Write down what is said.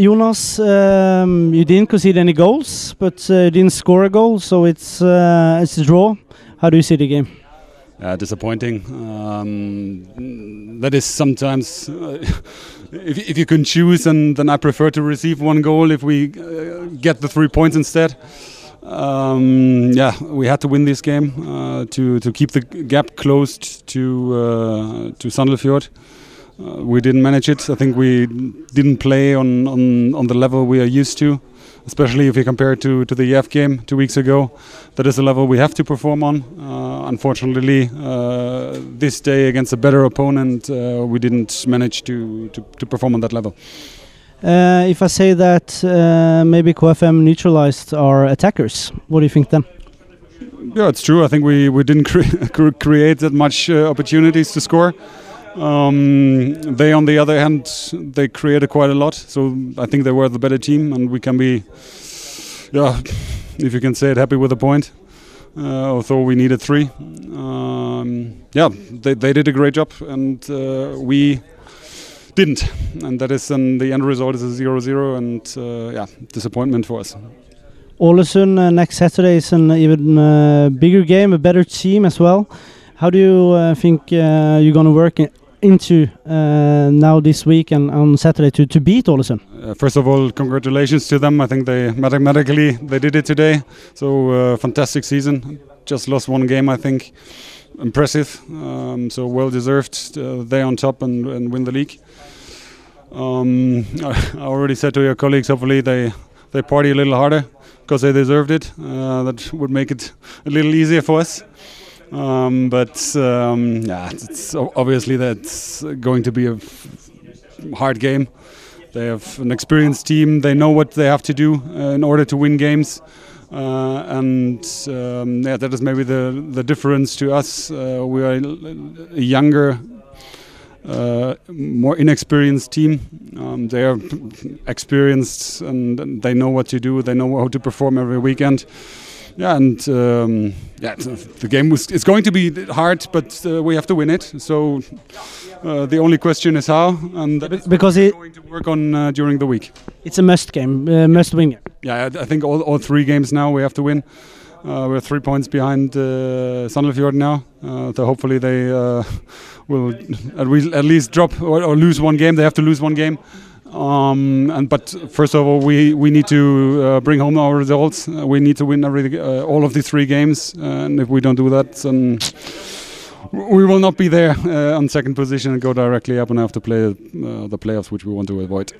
Jonas, um, you didn't concede any goals, but uh, you didn't score a goal, so it's uh, it's a draw. How do you see the game? Uh, disappointing. Um, that is sometimes, uh, if, if you can choose, and then I prefer to receive one goal if we uh, get the three points instead. Um, yeah, we had to win this game uh, to to keep the gap closed to uh, to Sandefjord. Uh, we didn't manage it. I think we didn't play on, on, on the level we are used to, especially if you compare it to, to the EF game two weeks ago. That is a level we have to perform on. Uh, unfortunately, uh, this day against a better opponent, uh, we didn't manage to, to, to, perform on that level. Uh, if I say that uh, maybe KFUM neutralized our attackers, what do you think then? Yeah, it's true. I think we, we didn't cre create that much opportunities to score. Um, they, on the other hand, they created quite a lot. So I think they were the better team, and we can be, yeah, if you can say it, happy with the point. Uh, although we needed three. Um, yeah, they, they did a great job, and uh, we didn't. And that is, and the end result is a 0 0, and uh, yeah, disappointment for us. Ålesund uh, next Saturday is an even uh, bigger game, a better team as well. How do you uh, think you're going to work into uh, now this week and on Saturday to, to beat Ålesund? Uh, first of all, congratulations to them. I think they mathematically they did it today. So uh, fantastic season. Just lost one game, I think. Impressive. Um, so well deserved. Uh, they on top and, and win the league. Um, I already said to your colleagues, hopefully they they party a little harder because they deserved it. Uh, that would make it a little easier for us. Um, but um, yeah, it's obviously that's going to be a hard game. They have an experienced team. They know what they have to do uh, in order to win games. Uh, and um, yeah, that is maybe the the difference to us. Uh, we are a younger, uh, more inexperienced team. Um, they are experienced and they know what to do. They know how to perform every weekend yeah, and um, yeah, the game was it's going to be hard, but uh, we have to win it. So uh, the only question is how, and because it going to work on uh, during the week. It's a must game, uh, must win. Yeah, I, I think all, all three games now we have to win. Uh, we're three points behind uh, Sandefjord now. Uh, so hopefully they uh, will at, at least drop or, or lose one game. They have to lose one game. Um, and but first of all, we we need to uh, bring home our results. Uh, we need to win every uh, all of the three games, and if we don't do that, then we will not be there uh, on second position and go directly up and have to play uh, the playoffs, which we want to avoid.